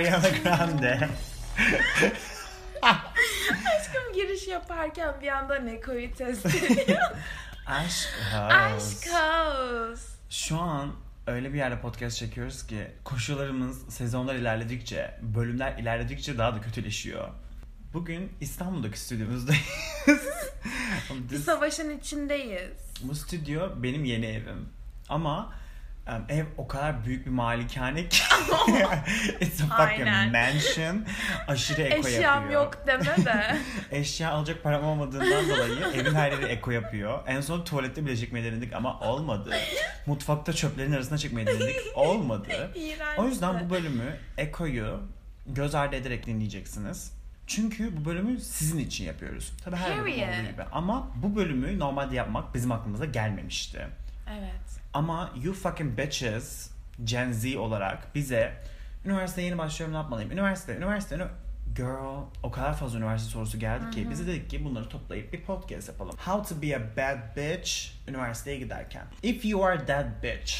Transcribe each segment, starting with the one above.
Ariana Grande. Aşkım giriş yaparken bir anda Neko'yu test ediyor. Aşk Aşk House. Şu an öyle bir yerde podcast çekiyoruz ki koşullarımız sezonlar ilerledikçe, bölümler ilerledikçe daha da kötüleşiyor. Bugün İstanbul'daki stüdyomuzdayız. Bir savaşın içindeyiz. Bu stüdyo benim yeni evim. Ama um, ev o kadar büyük bir malikane ki. It's a fucking Aynen. mansion. Aşırı eko Eşyam yapıyor. yok deme de. Eşya alacak param olmadığından dolayı evin her yeri eko yapıyor. En son tuvalette bile çekmeyi denedik ama olmadı. Mutfakta çöplerin arasına çekmeyi denedik. Olmadı. İğrenç. O yüzden bu bölümü ekoyu göz ardı ederek dinleyeceksiniz. Çünkü bu bölümü sizin için yapıyoruz. Tabii her bölüm olduğu gibi. Ama bu bölümü normalde yapmak bizim aklımıza gelmemişti. Evet. Ama you fucking bitches Gen Z olarak bize üniversiteye yeni başlıyorum ne yapmalıyım? Üniversite, üniversite, ünü- Girl, o kadar fazla üniversite sorusu geldi ki biz de dedik ki bunları toplayıp bir podcast yapalım. How to be a bad bitch üniversiteye giderken. If you are that bitch,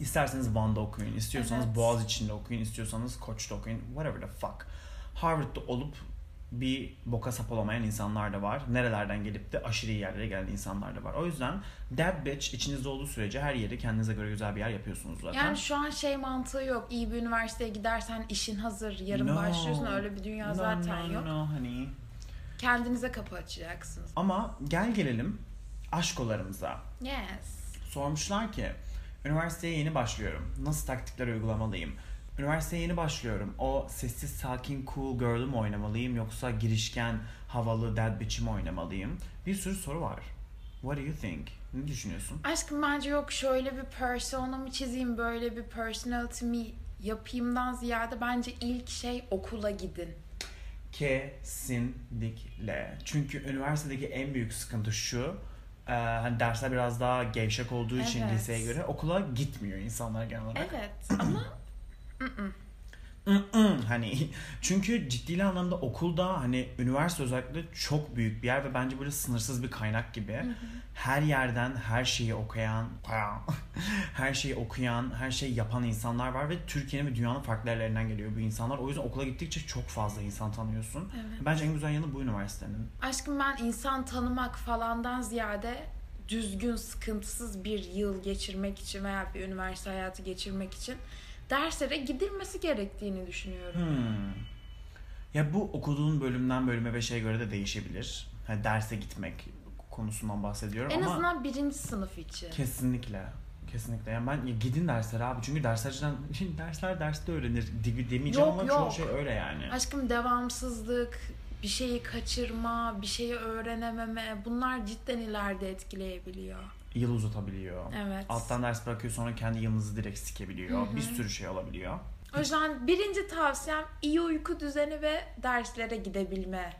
isterseniz Van'da okuyun, istiyorsanız Evet. Boğaziçi'nde okuyun, istiyorsanız Koç'ta okuyun, whatever the fuck. Harvard'da olup bir boka sap olamayan insanlar da var. Nerelerden gelip de aşırı iyi yerlere gelen insanlar da var. O yüzden that bitch içinizde olduğu sürece her yeri kendinize göre güzel bir yer yapıyorsunuz zaten. Yani şu an şey mantığı yok. İyi bir üniversiteye gidersen işin hazır. Yarın No. başlıyorsun. Öyle bir dünya No, zaten no, yok. No, honey. Kendinize kapı açacaksınız. Ama gel gelelim aşkolarımıza. Yes. Sormuşlar ki üniversiteye yeni başlıyorum. Nasıl taktikler uygulamalıyım? Üniversiteye yeni başlıyorum. O sessiz sakin cool girl'ü mü oynamalıyım yoksa girişken havalı dad bitch'i mi oynamalıyım? Bir sürü soru var. What do you think? Ne düşünüyorsun? Aşkım bence yok şöyle bir persona mı çizeyim böyle bir personality mi yapayımdan ziyade bence ilk şey okula gidin. Kesinlikle. Çünkü üniversitedeki en büyük sıkıntı şu. e, hani dersler biraz daha gevşek olduğu için Evet. liseye göre okula gitmiyor insanlar genel olarak. Evet ama hani çünkü ciddi anlamda okulda hani üniversite özellikle çok büyük bir yer ve bence böyle sınırsız bir kaynak gibi. Her yerden her şeyi okuyan, her şeyi okuyan, her şeyi yapan insanlar var ve Türkiye'nin ve dünyanın farklı yerlerinden geliyor bu insanlar. O yüzden okula gittikçe çok fazla insan tanıyorsun. Evet. Bence en güzel yanı bu üniversitenin. Aşkım ben insan tanımak falandan ziyade düzgün, sıkıntısız bir yıl geçirmek için veya bir üniversite hayatı geçirmek için derslere gidilmesi gerektiğini düşünüyorum. Hmm. Ya bu okuduğun bölümden bölüme ve şeye göre de değişebilir. Hani derse gitmek konusundan bahsediyorum En ama azından birinci sınıf için. kesinlikle kesinlikle. Yani ben ya gidin derslere abi çünkü derslerden dersler derste öğrenir demeyeceğim Yok, ama çoğu yok. şey öyle yani. Aşkım devamsızlık, bir şeyi kaçırma, bir şeyi öğrenememe bunlar cidden ileride etkileyebiliyor. Yıl uzatabiliyor. Evet. Alttan ders bırakıyor sonra kendi yılınızı direkt sikebiliyor. Bir sürü şey olabiliyor. O yüzden birinci tavsiyem iyi uyku düzeni ve derslere gidebilme.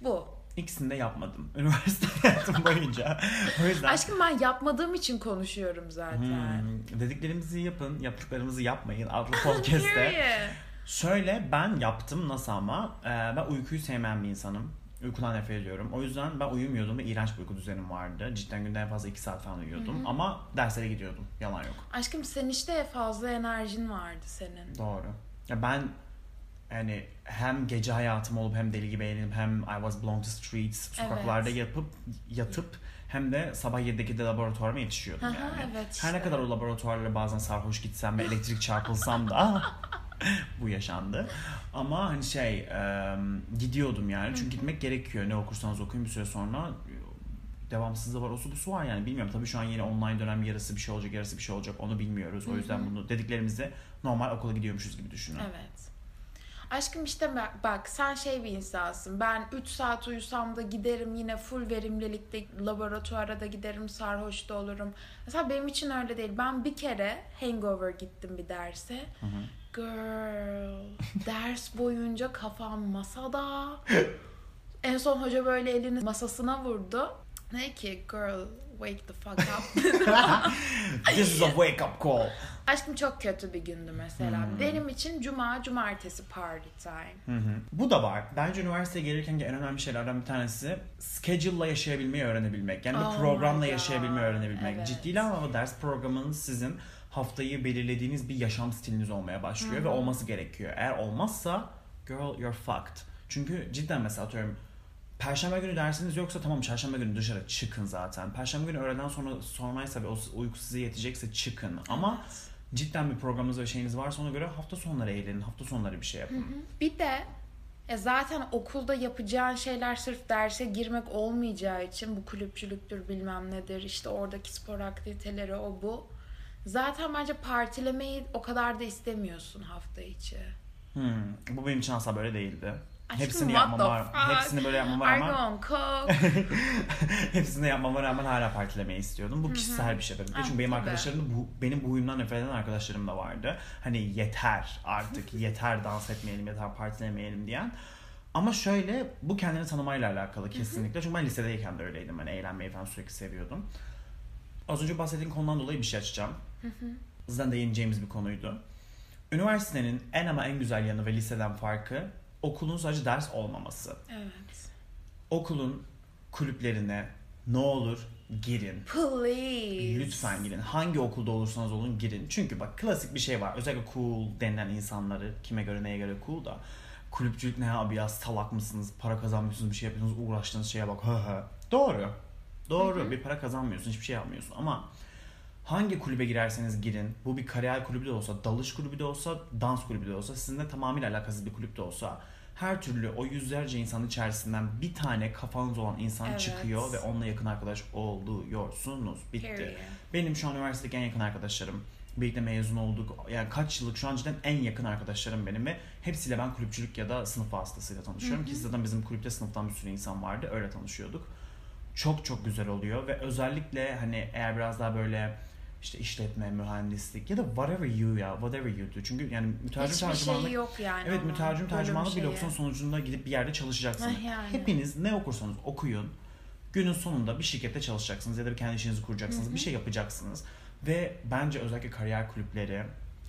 Bu. İkisini de yapmadım üniversite hayatım boyunca. O yüzden Aşkım ben yapmadığım için konuşuyorum zaten. Hmm, dediklerimizi yapın, yaptıklarımızı yapmayın adlı podcast'te. Şöyle ben yaptım nasıl ama Ee, ben uykuyu sevmeyen bir insanım. Uykudan nefret ediyorum. O yüzden ben uyumuyordum ve iğrenç bir uyku düzenim vardı. Cidden günde en fazla 2 saat falan uyuyordum. Ama derslere gidiyordum. Yalan yok. Aşkım sen işte fazla enerjin vardı senin. Doğru. Ya ben yani hem gece hayatım olup hem deli gibi eğlenip hem I was belong to streets sokaklarda Evet. yapıp yatıp hem de sabah 7'deki de laboratuvarıma yetişiyordum Aha, yani. evet Her ne işte. kadar o laboratuvarlara bazen sarhoş gitsem ve elektrik çarpılsam da bu yaşandı. Ama hani şey e, gidiyordum yani. Çünkü gitmek gerekiyor. Ne okursanız okuyun bir süre sonra devamsızlığı var. O su bu su var yani. Bilmiyorum. Tabii şu an yeni online dönem yarısı bir şey olacak, yarısı bir şey olacak. Onu bilmiyoruz. O yüzden bunu dediklerimizi normal okula gidiyormuşuz gibi düşünün. Evet. Aşkım işte bak, sen şey bir insansın. Ben 3 saat uyusam da giderim yine full verimlilikte laboratuvara da giderim sarhoş da olurum. Mesela benim için öyle değil. Ben bir kere hangover gittim bir derse. Girl ders boyunca kafam masada. en son hoca böyle elini masasına vurdu. Ne ki girl wake the fuck up. This is a wake up call. Aşkım çok kötü bir gündü mesela. Hmm. Benim için cuma cumartesi party time. Hı hı. Bu da var. Bence üniversiteye gelirken en önemli şeylerden bir tanesi schedule'la yaşayabilmeyi öğrenebilmek. Yani Oh bir programla yaşayabilmeyi öğrenebilmek. Evet. Ciddi anlamda ders programınız sizin haftayı belirlediğiniz bir yaşam stiliniz olmaya başlıyor Hı ve hı. olması gerekiyor. Eğer olmazsa girl you're fucked. Çünkü cidden mesela atıyorum Perşembe günü dersiniz yoksa tamam çarşamba günü dışarı çıkın zaten. Perşembe günü öğleden sonra sonraysa ve o uyku size yetecekse çıkın. Ama cidden bir programınız ve şeyiniz varsa ona göre hafta sonları eğlenin. Hafta sonları bir şey yapın. Bir de e zaten okulda yapacağın şeyler sırf derse girmek olmayacağı için bu kulüpçülüktür bilmem nedir işte oradaki spor aktiviteleri o bu. Zaten bence partilemeyi o kadar da istemiyorsun hafta içi. Hmm, Bu benim için asla böyle değildi. Aşkım, hepsini yapmama fuck? Hepsini böyle yapmama rağmen hepsini yapmama rağmen hala partilemeyi istiyordum. Bu kişisel bir şey tabii. ki. Ah, Çünkü benim arkadaşlarım da bu, benim bu huyumdan nefret eden arkadaşlarım da vardı. Hani yeter artık yeter dans etmeyelim yeter partilemeyelim diyen. Ama şöyle bu kendini tanımayla alakalı kesinlikle. Çünkü ben lisedeyken de öyleydim. Hani eğlenmeyi falan sürekli seviyordum. Az önce bahsettiğim konudan dolayı bir şey açacağım. Zaten değineceğimiz bir konuydu. Üniversitenin en ama en güzel yanı ve liseden farkı okulun sadece ders olmaması. evet. Okulun kulüplerine ne olur girin. Please. Lütfen girin. Hangi okulda olursanız olun girin. Çünkü bak klasik bir şey var. Özellikle cool denilen insanları kime göre neye göre cool da kulüpçülük ne abi ya salak mısınız? Para kazanmıyorsunuz bir şey yapıyorsunuz uğraştığınız şeye bak. Hı hı. Doğru. Doğru. Bir para kazanmıyorsun. Hiçbir şey yapmıyorsun. Ama hangi kulübe girerseniz girin. Bu bir kariyer kulübü de olsa, dalış kulübü de olsa, dans kulübü de olsa, sizinle tamamıyla alakasız bir kulüp de olsa her türlü o yüzlerce insanın içerisinden bir tane kafanız olan insan Evet. çıkıyor ve onunla yakın arkadaş oluyorsunuz. Bitti. Period. Benim şu an üniversitedeki en yakın arkadaşlarım. Birlikte mezun olduk. Yani kaç yıllık şu an cidden en yakın arkadaşlarım benim ve hepsiyle ben kulüpçülük ya da sınıf vasıtasıyla tanışıyorum. Ki zaten bizim kulüpte sınıftan bir sürü insan vardı. Öyle tanışıyorduk. Çok çok güzel oluyor ve özellikle hani eğer biraz daha böyle işte işletme, mühendislik ya da whatever you ya, whatever you do. Çünkü yani mütercim Hiçbir tercümanlık şey yok yani. Evet onun. mütercim tercümanlık bir şeyi. lokson sonucunda gidip bir yerde çalışacaksınız. Yani. Hepiniz ne okursanız okuyun. Günün sonunda bir şirkette çalışacaksınız ya da bir kendi işinizi kuracaksınız. Hı hı. Bir şey yapacaksınız. Ve bence özellikle kariyer kulüpleri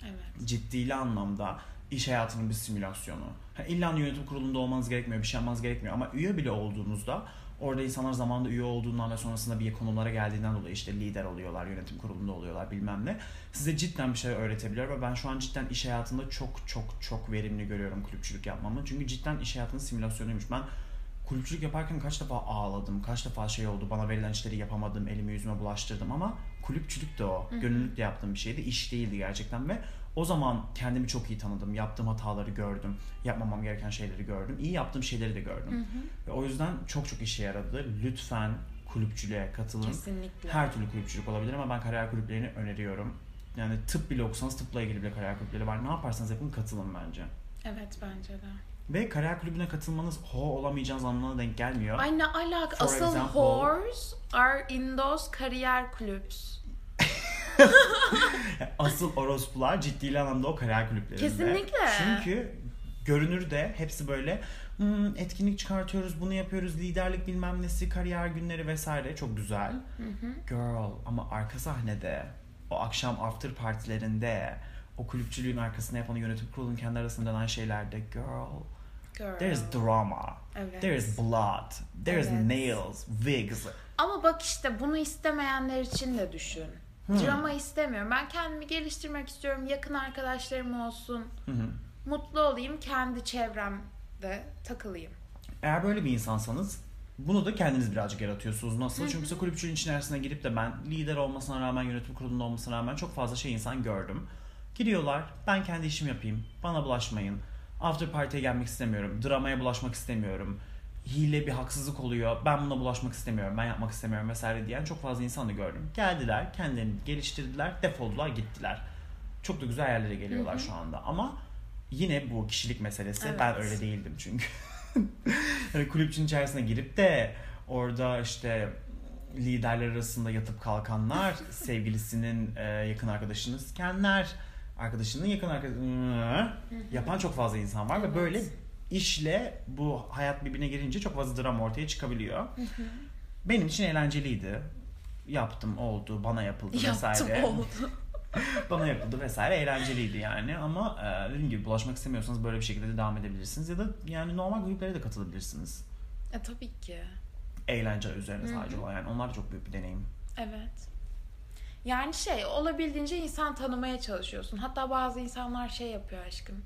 Evet. ciddili anlamda iş hayatının bir simülasyonu. Ha, illa yönetim kurulunda olmanız gerekmiyor, bir şey yapmanız gerekmiyor ama üye bile olduğunuzda orada insanlar zamanında üye olduğundan ve sonrasında bir konumlara geldiğinden dolayı işte lider oluyorlar, yönetim kurulunda oluyorlar bilmem ne. Size cidden bir şey öğretebiliyor ve ben şu an cidden iş hayatında çok çok çok verimli görüyorum kulüpçülük yapmamı. Çünkü cidden iş hayatının simülasyonuymuş. Ben kulüpçülük yaparken kaç defa ağladım, kaç defa şey oldu, bana verilen işleri yapamadım, elimi yüzüme bulaştırdım ama kulüpçülük de o. Gönüllülükle yaptığım bir şeydi, iş değildi gerçekten ve o zaman kendimi çok iyi tanıdım. Yaptığım hataları gördüm. Yapmamam gereken şeyleri gördüm. iyi yaptığım şeyleri de gördüm. Ve o yüzden çok çok işe yaradı. Lütfen kulüpçülüğe katılın. Kesinlikle. Her türlü kulüpçülük olabilir ama ben kariyer kulüplerini öneriyorum. Yani tıp bile okusanız tıpla ilgili bile kariyer kulüpleri var. Ne yaparsanız yapın katılın bence. Evet bence de. Ve kariyer kulübüne katılmanız ho olamayacağınız anlamına denk gelmiyor. Ay ne alaka? For Asıl example- whores are in those kariyer clubs. Asıl orospular ciddi anlamda o kariyer kulüplerinde. Kesinlikle. Çünkü görünürde hepsi böyle "Hmm, etkinlik çıkartıyoruz, bunu yapıyoruz, liderlik bilmem nesi, kariyer günleri vesaire çok güzel. Girl ama arka sahnede o akşam after partilerinde o kulüpçülüğün arkasında yapan yönetim kurulunun kendi arasında dönen şeylerde girl Girl. there is drama, Evet. there is blood, there is Evet. nails, wigs. Ama bak işte bunu istemeyenler için de düşün. Drama istemiyorum. Ben kendimi geliştirmek istiyorum. Yakın arkadaşlarım olsun. Hı hı. Mutlu olayım. Kendi çevremde takılayım. Eğer böyle bir insansanız bunu da kendiniz birazcık yaratıyorsunuz. Nasıl? Çünkü mesela kulüpçülüğün içerisine girip de ben lider olmasına rağmen, yönetim kurulunda olmasına rağmen çok fazla şey insan gördüm. Giriyorlar, ben kendi işimi yapayım, bana bulaşmayın. After party'ye gelmek istemiyorum, dramaya bulaşmak istemiyorum. Hile bir haksızlık oluyor, ben buna bulaşmak istemiyorum, ben yapmak istemiyorum vesaire diyen çok fazla insan da gördüm. Geldiler, kendilerini geliştirdiler, defoldular, gittiler. Çok da güzel yerlere geliyorlar şu anda ama yine bu kişilik meselesi. Evet. Ben öyle değildim çünkü. hani kulüpçünün içerisine girip de orada işte liderler arasında yatıp kalkanlar, sevgilisinin e, yakın arkadaşını sikenler, arkadaşının yakın arkadaşını yapan çok fazla insan var ve Evet. böyle işle bu hayat birbirine girince çok fazla drama ortaya çıkabiliyor. Benim için eğlenceliydi. Yaptım, oldu, bana yapıldı vesaire. Yaptım oldu. bana yapıldı vesaire eğlenceliydi yani ama e, dediğim gibi bulaşmak istemiyorsanız böyle bir şekilde de devam edebilirsiniz ya da yani normal kulüplere de katılabilirsiniz. E tabii ki. Eğlence üzerine sadece olan yani onlar da çok büyük bir deneyim. Evet. Yani şey olabildiğince insan tanımaya çalışıyorsun. Hatta bazı insanlar şey yapıyor aşkım.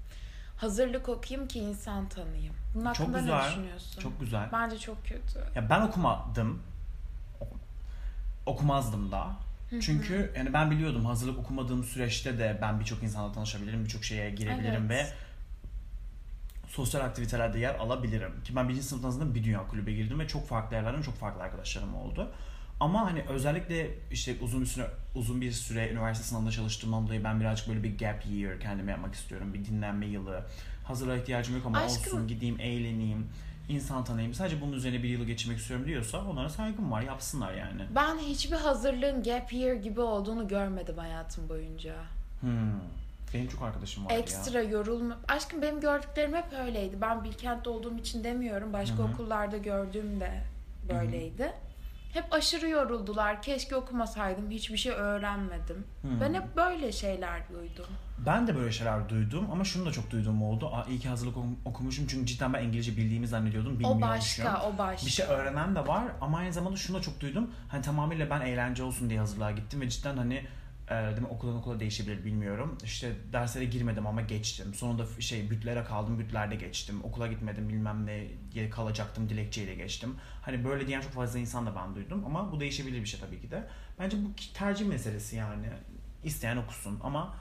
Hazırlık okuyayım ki insan tanıyayım. Bunun Çok hakkında ne güzel. düşünüyorsun? Çok güzel. Bence çok kötü. Ya ben okumadım. Ok- Okumazdım da. Çünkü yani ben biliyordum hazırlık okumadığım süreçte de ben birçok insanla tanışabilirim, birçok şeye girebilirim Evet. ve sosyal aktivitelerde yer alabilirim. Ki ben birinci sınıftan sonra bir dünya kulübe girdim ve çok farklı yerlerden çok farklı arkadaşlarım oldu. Ama hani özellikle işte uzun bir süre uzun bir süre üniversite sınavında çalıştığımdan dolayı ben birazcık böyle bir gap year kendime yapmak istiyorum. Bir dinlenme yılı. Hazırlığa ihtiyacım yok ama Aşkım- olsun gideyim eğleneyim. insan tanıyayım. Sadece bunun üzerine bir yılı geçirmek istiyorum diyorsa onlara saygım var. Yapsınlar yani. Ben hiçbir hazırlığın gap year gibi olduğunu görmedim hayatım boyunca. Hmm. Benim çok arkadaşım var ya. Ekstra yorulma. Aşkım benim gördüklerim hep öyleydi. Ben Bilkent'te olduğum için demiyorum. Başka Hı hı. okullarda gördüğüm de böyleydi. Hep aşırı yoruldular. Keşke okumasaydım. Hiçbir şey öğrenmedim. Hmm. Ben hep böyle şeyler duydum. Ben de böyle şeyler duydum ama şunu da çok duyduğum oldu. Aa, iyi ki hazırlık okum- okumuşum çünkü cidden ben İngilizce bildiğimi zannediyordum. O Bilmiyormuşum. başka, o başka. Bir şey öğrenen de var ama aynı zamanda şunu da çok duydum. Hani tamamıyla ben eğlence olsun diye hazırlığa gittim ve cidden hani e, değil mi, okuldan okula değişebilir bilmiyorum. İşte derslere girmedim ama geçtim. Sonunda şey bütlere kaldım, bütlerde geçtim. Okula gitmedim bilmem ne diye kalacaktım, dilekçeyle geçtim. Hani böyle diyen çok fazla insan da ben duydum ama bu değişebilir bir şey tabii ki de. Bence bu tercih meselesi yani. İsteyen okusun ama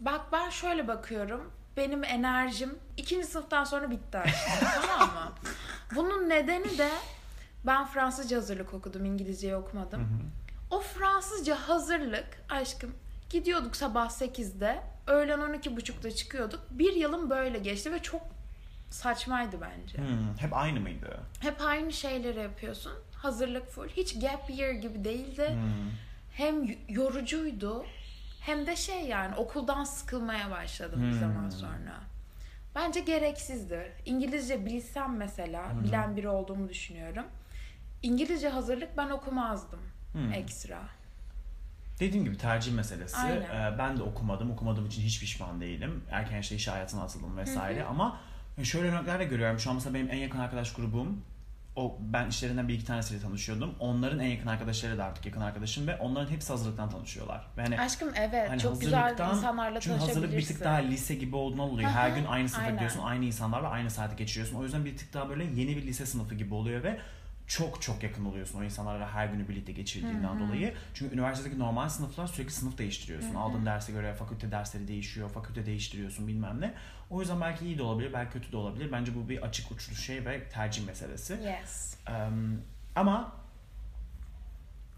Bak ben şöyle bakıyorum. Benim enerjim ikinci sınıftan sonra bitti aşkım. tamam mı? Bunun nedeni de ben Fransızca hazırlık okudum. İngilizceyi okumadım. Hı hı. O Fransızca hazırlık aşkım gidiyorduk sabah 8'de. Öğlen 12.30'da çıkıyorduk. Bir yılım böyle geçti ve çok saçmaydı bence. Hmm, hep aynı mıydı? Hep aynı şeyleri yapıyorsun. Hazırlık full. Hiç gap year gibi değildi. Hmm. Hem yorucuydu hem de şey yani okuldan sıkılmaya başladım bir Hmm. zaman sonra. Bence gereksizdi. İngilizce bilsem mesela, hı. bilen biri olduğumu düşünüyorum. İngilizce hazırlık ben okumazdım Hmm. ekstra. Dediğim gibi tercih meselesi. Aynen. Ee, ben de okumadım. Okumadığım için hiç pişman değilim. Erken yaşta iş hayatına atıldım vesaire. Ama şöyle örnekler de görüyorum. Şu an mesela benim en yakın arkadaş grubum o ben işlerinden bir iki tanesiyle tanışıyordum. Onların en yakın arkadaşları da artık yakın arkadaşım ve onların hepsi hazırlıktan tanışıyorlar. Ve hani Aşkım evet Hani çok güzel insanlarla çünkü hazırlık bir tanışabilirsin. tık daha lise gibi olduğundan oluyor. Hı Her hı, gün aynı sınıfa gidiyorsun, aynı insanlarla aynı saati geçiriyorsun. O yüzden bir tık daha böyle yeni bir lise sınıfı gibi oluyor ve çok çok yakın oluyorsun o insanlarla her günü birlikte geçirdiğinden Hı hı. dolayı. Çünkü üniversitedeki normal sınıflar sürekli sınıf değiştiriyorsun. Hı hı. Aldığın derse göre fakülte dersleri değişiyor, fakülte değiştiriyorsun bilmem ne. O yüzden belki iyi de olabilir, belki kötü de olabilir. Bence bu bir açık uçlu şey ve tercih meselesi. Yes. Em, ama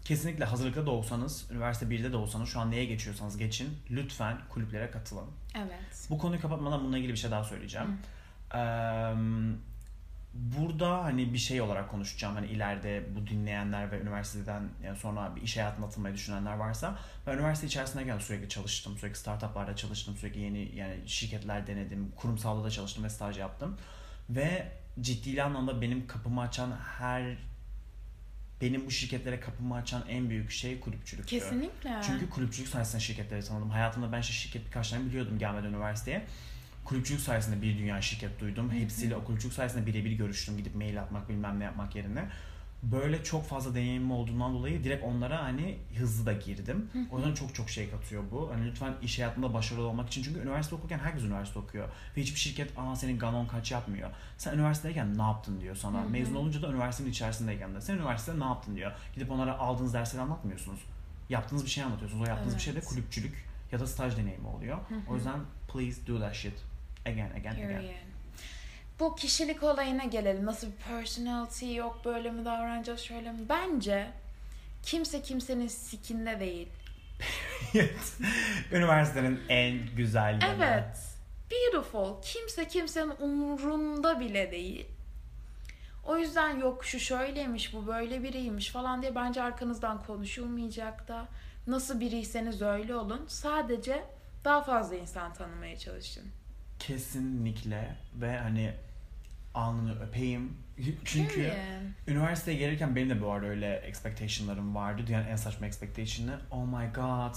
kesinlikle hazırlıkta da olsanız, üniversite 1'de de olsanız şu an neye geçiyorsanız geçin. Lütfen kulüplere katılın. Evet. Bu konuyu kapatmadan bununla ilgili bir şey daha söyleyeceğim. Em, burada hani bir şey olarak konuşacağım. Hani ileride bu dinleyenler ve üniversiteden yani sonra bir iş hayatına atılmayı düşünenler varsa ben üniversite içerisindeyken sürekli çalıştım. Sürekli startuplarda çalıştım. Sürekli yeni yani şirketler denedim. Kurumsalda da çalıştım ve staj yaptım. Ve ciddi anlamda benim kapımı açan her benim bu şirketlere kapımı açan en büyük şey kulüpçülüktü. Kesinlikle. Çünkü kulüpçülük sayesinde şirketleri tanıdım. Hayatımda ben şirket birkaç tane biliyordum gelmeden üniversiteye. Kulüpçülük sayesinde bir dünya şirket duydum. Hepsiyle o kulüpçülük sayesinde birebir görüştüm. Gidip mail atmak bilmem ne yapmak yerine. Böyle çok fazla deneyimim olduğundan dolayı direkt onlara hani hızlı da girdim. O yüzden çok çok şey katıyor bu. Hani lütfen iş hayatında başarılı olmak için. Çünkü üniversite okurken herkes üniversite okuyor. Ve hiçbir şirket aa senin ganon kaç yapmıyor. Sen üniversitedeyken ne yaptın diyor sana. Mezun olunca da üniversitenin içerisindeyken de sen üniversitede ne yaptın diyor. Gidip onlara aldığınız dersleri anlatmıyorsunuz. Yaptığınız bir şey anlatıyorsunuz. O yaptığınız bir şey de Evet. kulüpçülük ya da staj deneyimi oluyor. O yüzden please do that shit. Again, again, again. Period. Bu kişilik olayına gelelim. Nasıl bir personality yok böyle mi davranacağız şöyle mi? Bence kimse kimsenin sikinde değil. Üniversitenin en güzel yanı. Evet. Beautiful. Kimse kimsenin umurunda bile değil. O yüzden yok şu şöyleymiş, bu böyle biriymiş falan diye bence arkanızdan konuşulmayacak da. Nasıl biriyseniz öyle olun. Sadece daha fazla insan tanımaya çalışın. Kesinlikle ve hani alnını öpeyim. Çünkü üniversiteye gelirken benim de bu arada öyle expectationlarım vardı. Dünyanın en saçma expectation'ı. Oh my god.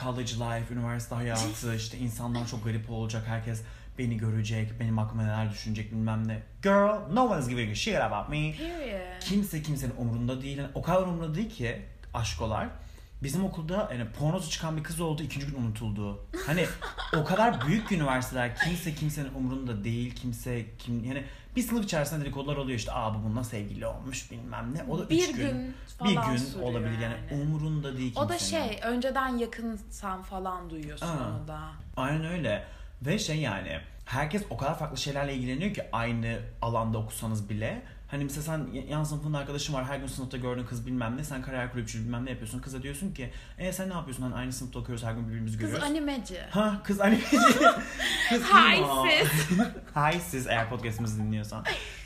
College life, üniversite hayatı, işte insanlar çok garip olacak. Herkes beni görecek, benim hakkımda neler düşünecek bilmem ne. Girl, no one's giving a shit about me. Period. Kimse kimsenin umurunda değil. Yani o kadar umurunda değil ki aşkolar. Bizim okulda yani pornosu çıkan bir kız oldu ikinci gün unutuldu. Hani o kadar büyük üniversiteler kimse kimsenin umurunda değil kimse kim yani bir sınıf içerisinde dedikodular oluyor işte aa bu bununla sevgili olmuş bilmem ne. O da bir üç gün, gün, bir gün olabilir yani. umurunda değil kimsenin. O da şey önceden yakınsan falan duyuyorsun Aa. onu da. Aynen öyle. Ve şey yani herkes o kadar farklı şeylerle ilgileniyor ki aynı alanda okusanız bile. Hani mesela sen yan sınıfında arkadaşın var her gün sınıfta gördüğün kız bilmem ne sen kariyer kulüpçü bilmem ne yapıyorsun. Kıza diyorsun ki e sen ne yapıyorsun hani aynı sınıfta okuyoruz her gün birbirimizi Kız görüyoruz. animeci. Ha kız animeci. kız Hi sis. Hi sis eğer podcastimizi dinliyorsan.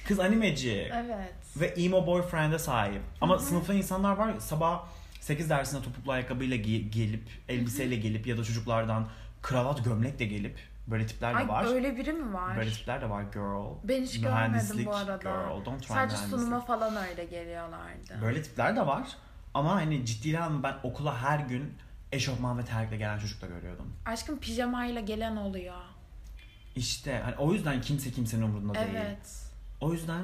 Kız animeci. Evet. Ve emo boyfriend'e sahip. Ama sınıfta insanlar var sabah 8 dersine topuklu ayakkabıyla gi- gelip, elbiseyle gelip ya da çocuklardan kravat gömlekle gelip böyle tipler de Ay var. öyle biri mi var? Böyle tipler de var girl. Ben hiç görmedim bu arada. girl. Don't try Sadece sunuma falan öyle geliyorlardı. Böyle tipler de var. Ama hani ciddi anlamda ben okula her gün eşofman ve terlikle gelen çocuk da görüyordum. Aşkım pijamayla gelen oluyor. İşte hani o yüzden kimse kimsenin umurunda değil. Evet. O yüzden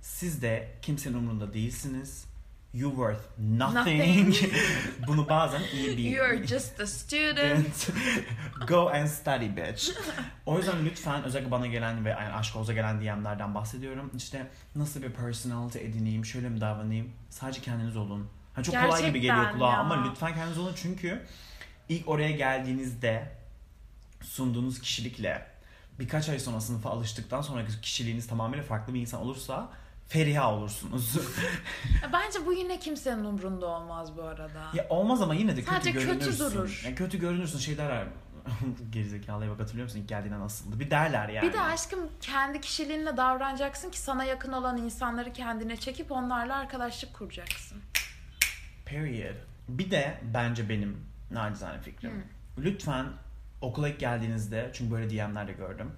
siz de kimsenin umurunda değilsiniz. You worth nothing. Nothing. Bunu bazen iyi bir... You're just a student. Go and study bitch. O yüzden lütfen özellikle bana gelen ve yani aşk olsa gelen DM'lerden bahsediyorum. İşte nasıl bir personality edineyim, şöyle mi davranayım? Sadece kendiniz olun. Ha çok kolay gibi Gerçekten geliyor kulağa ya. ama lütfen kendiniz olun çünkü ilk oraya geldiğinizde sunduğunuz kişilikle birkaç ay sonra sınıfa alıştıktan sonraki kişiliğiniz tamamıyla farklı bir insan olursa feriha olursunuz. Bence bu yine kimsenin umrunda olmaz bu arada. ya olmaz ama yine de kötü Sadece kötü görünürsün. durur. Ya kötü görünürsün şey derler. Gerizekalıya bak hatırlıyor musun? İlk geldiğinde nasıldı? Bir derler yani. Bir de aşkım kendi kişiliğinle davranacaksın ki sana yakın olan insanları kendine çekip onlarla arkadaşlık kuracaksın. Period. Bir de bence benim nacizane fikrim. Lütfen okula ilk geldiğinizde çünkü böyle DM'ler de gördüm.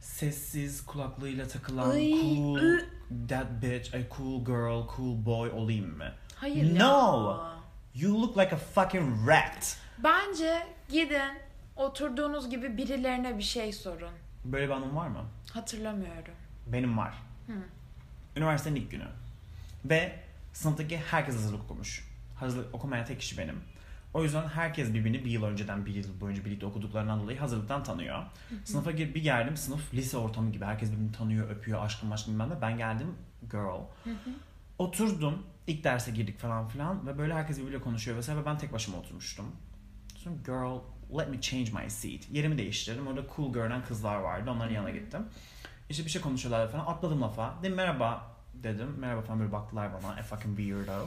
Sessiz kulaklığıyla takılan Ay, cool ı. that bitch, a cool girl, cool boy olayım mı? Hayır No. ya. You look like a fucking rat. Bence gidin oturduğunuz gibi birilerine bir şey sorun. Böyle bir anım var mı? Hatırlamıyorum. Benim var. Hı. Üniversitenin ilk günü. Ve sınıftaki herkes hazırlık okumuş. Hazırlık okumayan tek kişi benim. O yüzden herkes birbirini bir yıl önceden bir yıl boyunca birlikte okuduklarından dolayı hazırlıktan tanıyor. Sınıfa gir, bir geldim sınıf lise ortamı gibi. Herkes birbirini tanıyor, öpüyor, aşkım aşkım bilmem ne. Ben geldim girl. Oturdum. ilk derse girdik falan filan ve böyle herkes birbiriyle konuşuyor vesaire ve ben tek başıma oturmuştum. Sonra girl let me change my seat. Yerimi değiştirdim. Orada cool görünen kızlar vardı. Onların yanına gittim. İşte bir şey konuşuyorlar falan. Atladım lafa. Dedim merhaba dedim. Merhaba falan böyle baktılar bana. A fucking weirdo.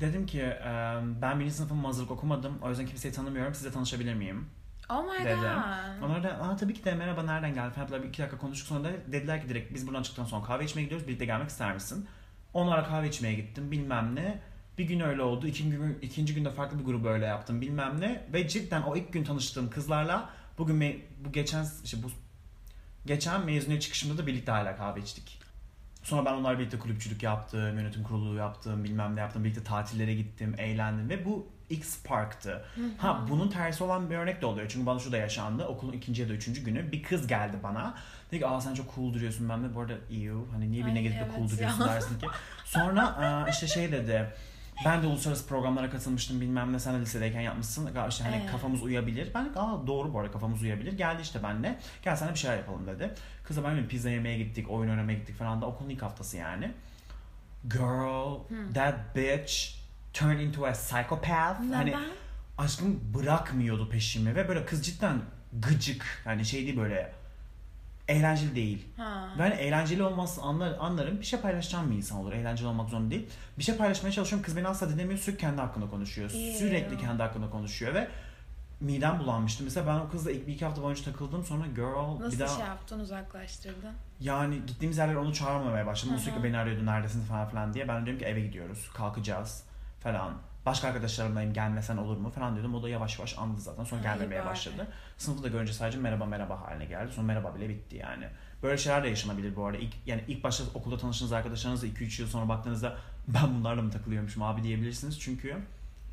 Dedim ki "Eee, ben birinci sınıfım hazırlık okumadım. O yüzden kimseyi tanımıyorum. Sizle tanışabilir miyim? Oh my Dedim. god. Onlar da Aa, tabii ki de merhaba nereden geldin falan. Bir iki dakika konuştuk sonra da dediler ki direkt biz buradan çıktıktan sonra kahve içmeye gidiyoruz. Birlikte gelmek ister misin? Onlara kahve içmeye gittim bilmem ne. Bir gün öyle oldu. İkinci gün, ikinci günde farklı bir grubu öyle yaptım bilmem ne. Ve cidden o ilk gün tanıştığım kızlarla bugün me- bu geçen işte bu geçen mezuniyet çıkışımda da birlikte hala kahve içtik. Sonra ben onlarla birlikte kulüpçülük yaptım, yönetim kurulu yaptım, bilmem ne yaptım. Birlikte tatillere gittim, eğlendim ve bu ilk sparktı. Ha bunun tersi olan bir örnek de oluyor. Çünkü bana şu da yaşandı. Okulun ikinci ya da üçüncü günü bir kız geldi bana. Dedi ki aa sen çok cool duruyorsun. Ben de bu arada ew. Hani niye birine gidip de evet cool duruyorsun dersin ki. Sonra işte şey dedi. Ben de uluslararası programlara katılmıştım bilmem ne sen de lisedeyken yapmışsın. İşte hani Ee? kafamız uyabilir. Ben de aa doğru bu arada kafamız uyabilir. Geldi işte benle. Gel sana bir şeyler yapalım dedi. Kızla ben pizza yemeye gittik, oyun oynamaya gittik falan da okulun ilk haftası yani. Girl, that bitch turned into a psychopath. Neden? Hani aşkım bırakmıyordu peşimi ve böyle kız cidden gıcık. Yani şey değil böyle eğlenceli değil. Ha. Ben eğlenceli olması anlar, anlarım. Bir şey paylaşacağım bir insan olur. Eğlenceli olmak zorunda değil. Bir şey paylaşmaya çalışıyorum. Kız beni asla dinlemiyor. Sürekli kendi hakkında konuşuyor. Ew. Sürekli kendi hakkında konuşuyor ve midem bulanmıştı. Mesela ben o kızla ilk bir iki hafta boyunca takıldım. Sonra girl Nasıl bir daha şey yaptın uzaklaştırdın? yani gittiğimiz yerler onu çağırmamaya başladı. Hı hı. Sürekli beni arıyordu neredesin falan filan diye. Ben diyorum ki eve gidiyoruz. Kalkacağız falan. Başka arkadaşlarımlayım gelmesen olur mu falan diyordum. O da yavaş yavaş anladı zaten. Sonra gelmemeye başladı. Sınıfı da görünce sadece merhaba merhaba haline geldi. Sonra merhaba bile bitti yani. Böyle şeyler de yaşanabilir bu arada. İlk, yani ilk başta okulda tanıştığınız arkadaşlarınızla 2-3 yıl sonra baktığınızda ben bunlarla mı takılıyormuşum abi diyebilirsiniz. Çünkü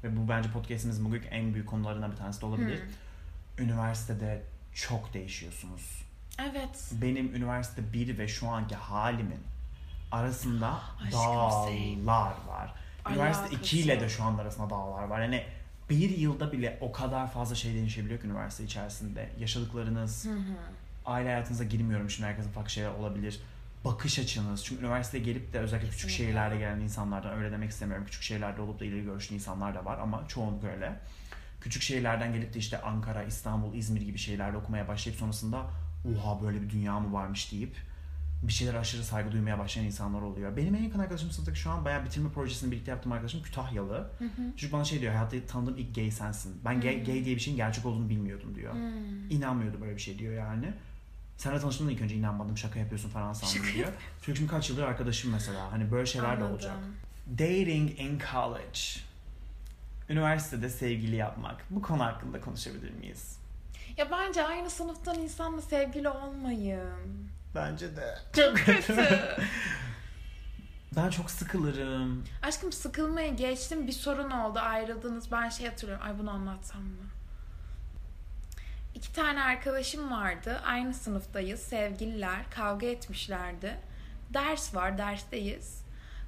ve bu bence podcastimizin bugün en büyük konularından bir tanesi de olabilir. Hmm. Üniversitede çok değişiyorsunuz Evet. benim üniversite 1 ve şu anki halimin arasında Aşkım, dağlar var. Üniversite Alakası 2 ile de şu an arasında dağlar var. Yani bir yılda bile o kadar fazla şey değişebiliyor ki üniversite içerisinde. Yaşadıklarınız, Hı hı. aile hayatınıza girmiyorum şimdi herkesin farklı şeyler olabilir. Bakış açınız. Çünkü üniversiteye gelip de özellikle küçük Kesinlikle. şehirlerde gelen insanlardan öyle demek istemiyorum. Küçük şehirlerde olup da ileri görüşlü insanlar da var ama çoğunlukla öyle. Küçük şehirlerden gelip de işte Ankara, İstanbul, İzmir gibi şehirlerde okumaya başlayıp sonrasında oha böyle bir dünya mı varmış deyip bir şeyler aşırı saygı duymaya başlayan insanlar oluyor. Benim en yakın arkadaşım sınıftaki şu an bayağı bitirme projesini birlikte yaptığım arkadaşım Kütahyalı. Hı hı. Çocuk bana şey diyor hayatta tanıdığım ilk gay sensin. Ben gay, Hmm. gay diye bir şeyin gerçek olduğunu bilmiyordum diyor. Hmm. İnanmıyordu böyle bir şey diyor yani. Seninle tanıştığımda ilk önce inanmadım şaka yapıyorsun falan sandım Şaka diyor. Çocuk şimdi kaç yıldır arkadaşım mesela. Hani böyle şeyler de Anladım. olacak. Dating in college. Üniversitede sevgili yapmak. Bu konu hakkında konuşabilir miyiz? Ya bence aynı sınıftan insanla sevgili olmayın. Bence de. Çok kötü. Ben çok sıkılırım. Aşkım sıkılmaya geçtim bir sorun oldu ayrıldınız ben şey hatırlıyorum ay bunu anlatsam mı? İki tane arkadaşım vardı aynı sınıftayız sevgililer kavga etmişlerdi. Ders var dersteyiz.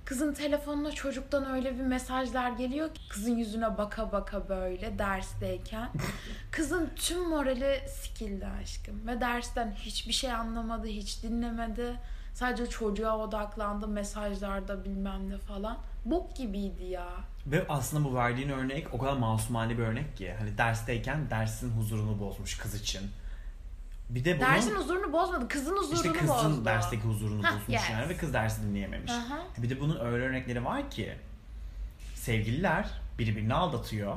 Kızın telefonuna çocuktan öyle bir mesajlar geliyor ki kızın yüzüne baka baka böyle dersteyken. Kızın tüm morali sikildi aşkım ve dersten hiçbir şey anlamadı hiç dinlemedi. Sadece çocuğa odaklandı mesajlarda bilmem ne falan. Bok gibiydi ya. Ve aslında bu verdiğin örnek o kadar masumane bir örnek ki. Hani dersteyken dersin huzurunu bozmuş kız için. Bir de bunun... Dersin huzurunu bozmadı. Kızın huzurunu İşte kızın bozdu. dersteki huzurunu Hah, bozmuş yes. yani ve kız dersi dinleyememiş. Aha. Bir de bunun öyle örnekleri var ki sevgililer birbirini aldatıyor.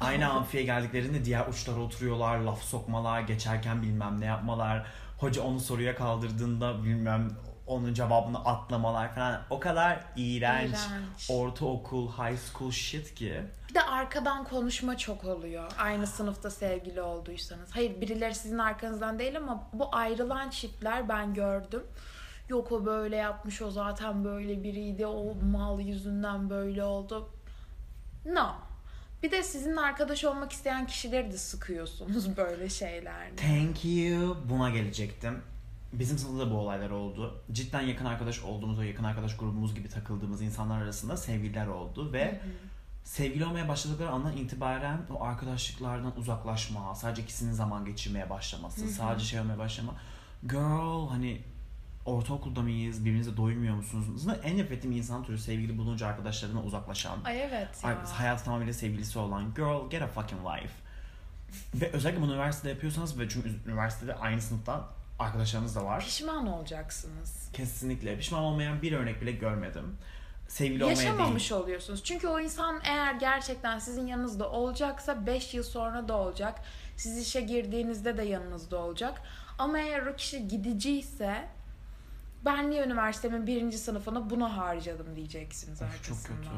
Aynı amfiye geldiklerinde diğer uçlara oturuyorlar, laf sokmalar, geçerken bilmem ne yapmalar. Hoca onu soruya kaldırdığında bilmem onun cevabını atlamalar falan. O kadar iğrenç, İğrenç. ortaokul, high school shit ki. Bir de arkadan konuşma çok oluyor. Aynı sınıfta sevgili olduysanız. Hayır birileri sizin arkanızdan değil ama bu ayrılan çiftler ben gördüm. Yok o böyle yapmış o zaten böyle biriydi. O mal yüzünden böyle oldu. No. Bir de sizin arkadaş olmak isteyen kişileri de sıkıyorsunuz böyle şeylerde. Thank you. Buna gelecektim. Bizim sınıfta da bu olaylar oldu. Cidden yakın arkadaş olduğumuz o yakın arkadaş grubumuz gibi takıldığımız insanlar arasında sevgililer oldu ve sevgili olmaya başladıkları andan itibaren o arkadaşlıklardan uzaklaşma, sadece ikisinin zaman geçirmeye başlaması, Hı hı. sadece şey olmaya başlama. Girl hani ortaokulda mıyız, birbirinize doymuyor musunuz? Zaten en nefret ettiğim insan türü sevgili bulunca arkadaşlarına uzaklaşan. Ay evet ya. Ay, hayatı tamamıyla sevgilisi olan girl get a fucking life. Ve özellikle bunu üniversitede yapıyorsanız ve çünkü üniversitede aynı sınıftan arkadaşlarınız da var. Pişman olacaksınız. Kesinlikle pişman olmayan bir örnek bile görmedim. Sevgili Yaşamamış değil. oluyorsunuz. Çünkü o insan eğer gerçekten sizin yanınızda olacaksa 5 yıl sonra da olacak. Siz işe girdiğinizde de yanınızda olacak. Ama eğer o kişi gidiciyse ben niye üniversitemin birinci sınıfını buna harcadım diyeceksiniz Of, çok kötü.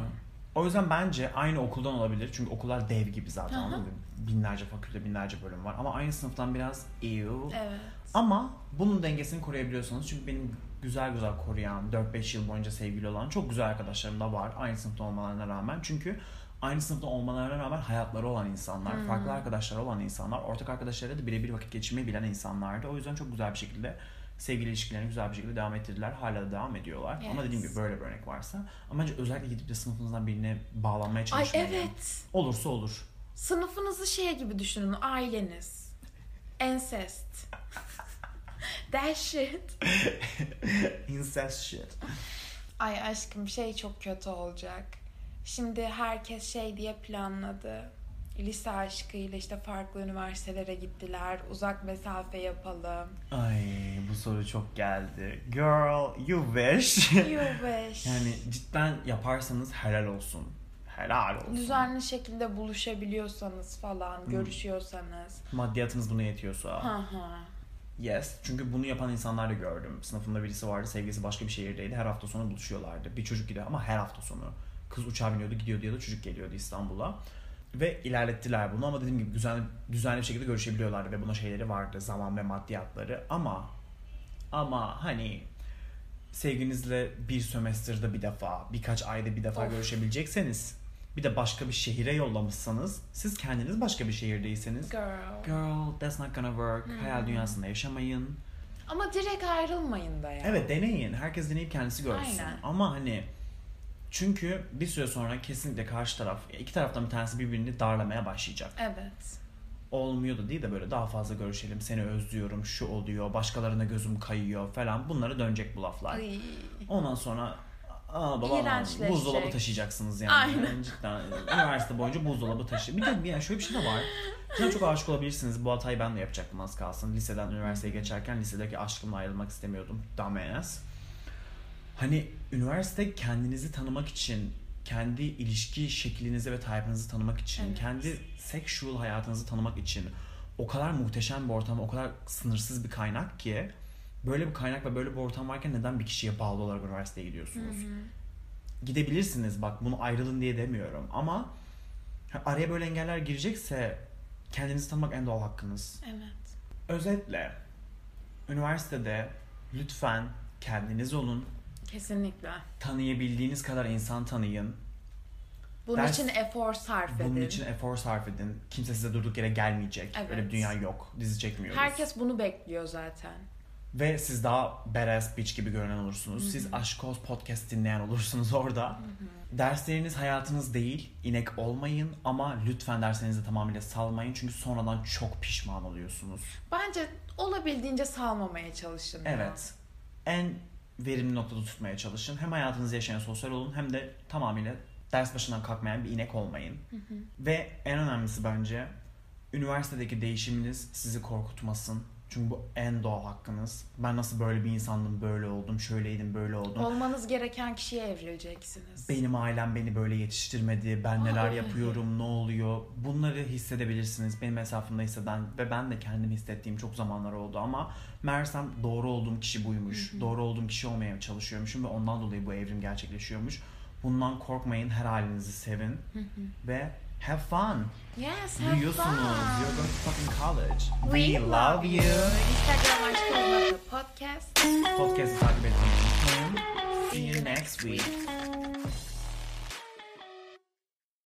O yüzden bence aynı okuldan olabilir. Çünkü okullar dev gibi zaten mı? Binlerce fakülte, binlerce bölüm var. Ama aynı sınıftan biraz ew. Evet. Ama bunun dengesini koruyabiliyorsanız çünkü benim güzel güzel koruyan 4-5 yıl boyunca sevgili olan çok güzel arkadaşlarım da var aynı sınıfta olmalarına rağmen. Çünkü aynı sınıfta olmalarına rağmen hayatları olan insanlar, Hmm. farklı arkadaşlar olan insanlar, ortak arkadaşlarıyla da birebir vakit geçirmeyi bilen insanlardı. O yüzden çok güzel bir şekilde sevgili ilişkilerini güzel bir şekilde devam ettirdiler. Hala da devam ediyorlar. Ama Yes. dediğim gibi böyle bir örnek varsa. Ama bence özellikle gidip de sınıfınızdan birine bağlanmaya Ay çalışmayın. evet. Olursa olur. Sınıfınızı şey gibi düşünün. Aileniz. Incest. That shit. Incest shit. Ay aşkım şey çok kötü olacak. Şimdi herkes şey diye planladı. Lise aşkıyla işte farklı üniversitelere gittiler. Uzak mesafe yapalım. Ay bu soru çok geldi. Girl, you wish. You wish. Yani cidden yaparsanız helal olsun. Helal olsun. Düzenli şekilde buluşabiliyorsanız falan, görüşüyorsanız. Maddiyatınız buna yetiyorsa. Hı hı. Yes. Çünkü bunu yapan insanlar da gördüm. Sınıfımda birisi vardı. Sevgilisi başka bir şehirdeydi. Her hafta sonu buluşuyorlardı. Bir çocuk gidiyor ama her hafta sonu. Kız uçağa biniyordu gidiyordu ya da çocuk geliyordu İstanbul'a. Ve ilerlettiler bunu ama dediğim gibi düzenli, düzenli bir şekilde görüşebiliyorlardı ve buna şeyleri vardı. Zaman ve maddiyatları. Ama ama hani sevginizle bir sömestrde bir defa, birkaç ayda bir defa Of. görüşebilecekseniz bir de başka bir şehire yollamışsanız siz kendiniz başka bir şehirdeyseniz Girl. Girl, that's not gonna work. Hmm. Hayal dünyasında yaşamayın. Ama direkt ayrılmayın da ya. Evet deneyin. Herkes deneyip kendisi görsün. Aynen. Ama hani Çünkü bir süre sonra kesinlikle karşı taraf, iki taraftan bir tanesi birbirini darlamaya başlayacak. Evet. Olmuyor da değil de böyle daha fazla görüşelim, seni özlüyorum, şu oluyor, başkalarına gözüm kayıyor falan. Bunlara dönecek bu laflar. Ay. Ondan sonra Aa baba İğrençleşecek. buzdolabı taşıyacaksınız yani. Aynen. Yani cidden üniversite boyunca buzdolabı taşı. Bir de yani şöyle bir şey de var. Şuna çok aşık olabilirsiniz. Bu hatayı ben de yapacaktım az kalsın. Liseden üniversiteye geçerken lisedeki aşkımla ayrılmak istemiyordum. Dumbass. Hani üniversite kendinizi tanımak için, kendi ilişki şeklinizi ve type'ınızı tanımak için, Evet. kendi sexual hayatınızı tanımak için o kadar muhteşem bir ortam, o kadar sınırsız bir kaynak ki böyle bir kaynak ve böyle bir ortam varken neden bir kişiye bağlı olarak üniversiteye gidiyorsunuz? Gidebilirsiniz bak bunu ayrılın diye demiyorum ama araya böyle engeller girecekse kendinizi tanımak en doğal hakkınız. Evet. Özetle üniversitede lütfen kendiniz olun. Kesinlikle. Tanıyabildiğiniz kadar insan tanıyın. Bunun Ders- için efor sarf edin. Bunun için efor sarf edin. Kimse size durduk yere gelmeyecek. Evet. Öyle bir dünya yok. Dizi çekmiyoruz. Herkes bunu bekliyor zaten. Ve siz daha badass bitch gibi görünen olursunuz. Siz Aşk Oz podcast dinleyen olursunuz orada. Dersleriniz hayatınız değil. inek olmayın ama lütfen derslerinizi tamamıyla salmayın. Çünkü sonradan çok pişman oluyorsunuz. Bence olabildiğince salmamaya çalışın. ya. Evet. En verimli noktada tutmaya çalışın. Hem hayatınızı yaşayan sosyal olun hem de tamamıyla ders başından kalkmayan bir inek olmayın. Ve en önemlisi bence üniversitedeki değişiminiz sizi korkutmasın. Çünkü bu en doğal hakkınız. Ben nasıl böyle bir insandım, böyle oldum, şöyleydim, böyle oldum. Olmanız gereken kişiye evrileceksiniz. Benim ailem beni böyle yetiştirmedi. Ben neler Ay. yapıyorum, ne oluyor? Bunları hissedebilirsiniz. Benim etrafımda hisseden ve ben de kendim hissettiğim çok zamanlar oldu ama meğersem doğru olduğum kişi buymuş. Doğru olduğum kişi olmaya çalışıyormuşum ve ondan dolayı bu evrim gerçekleşiyormuş. Bundan korkmayın, her halinizi sevin ve have fun. Yes, have Büyüyorsunuz. fun. You're going to fucking college. We love you. Instagram aşkı podcast. Podcast'ı takip etmeyi unutmayın. See you next week.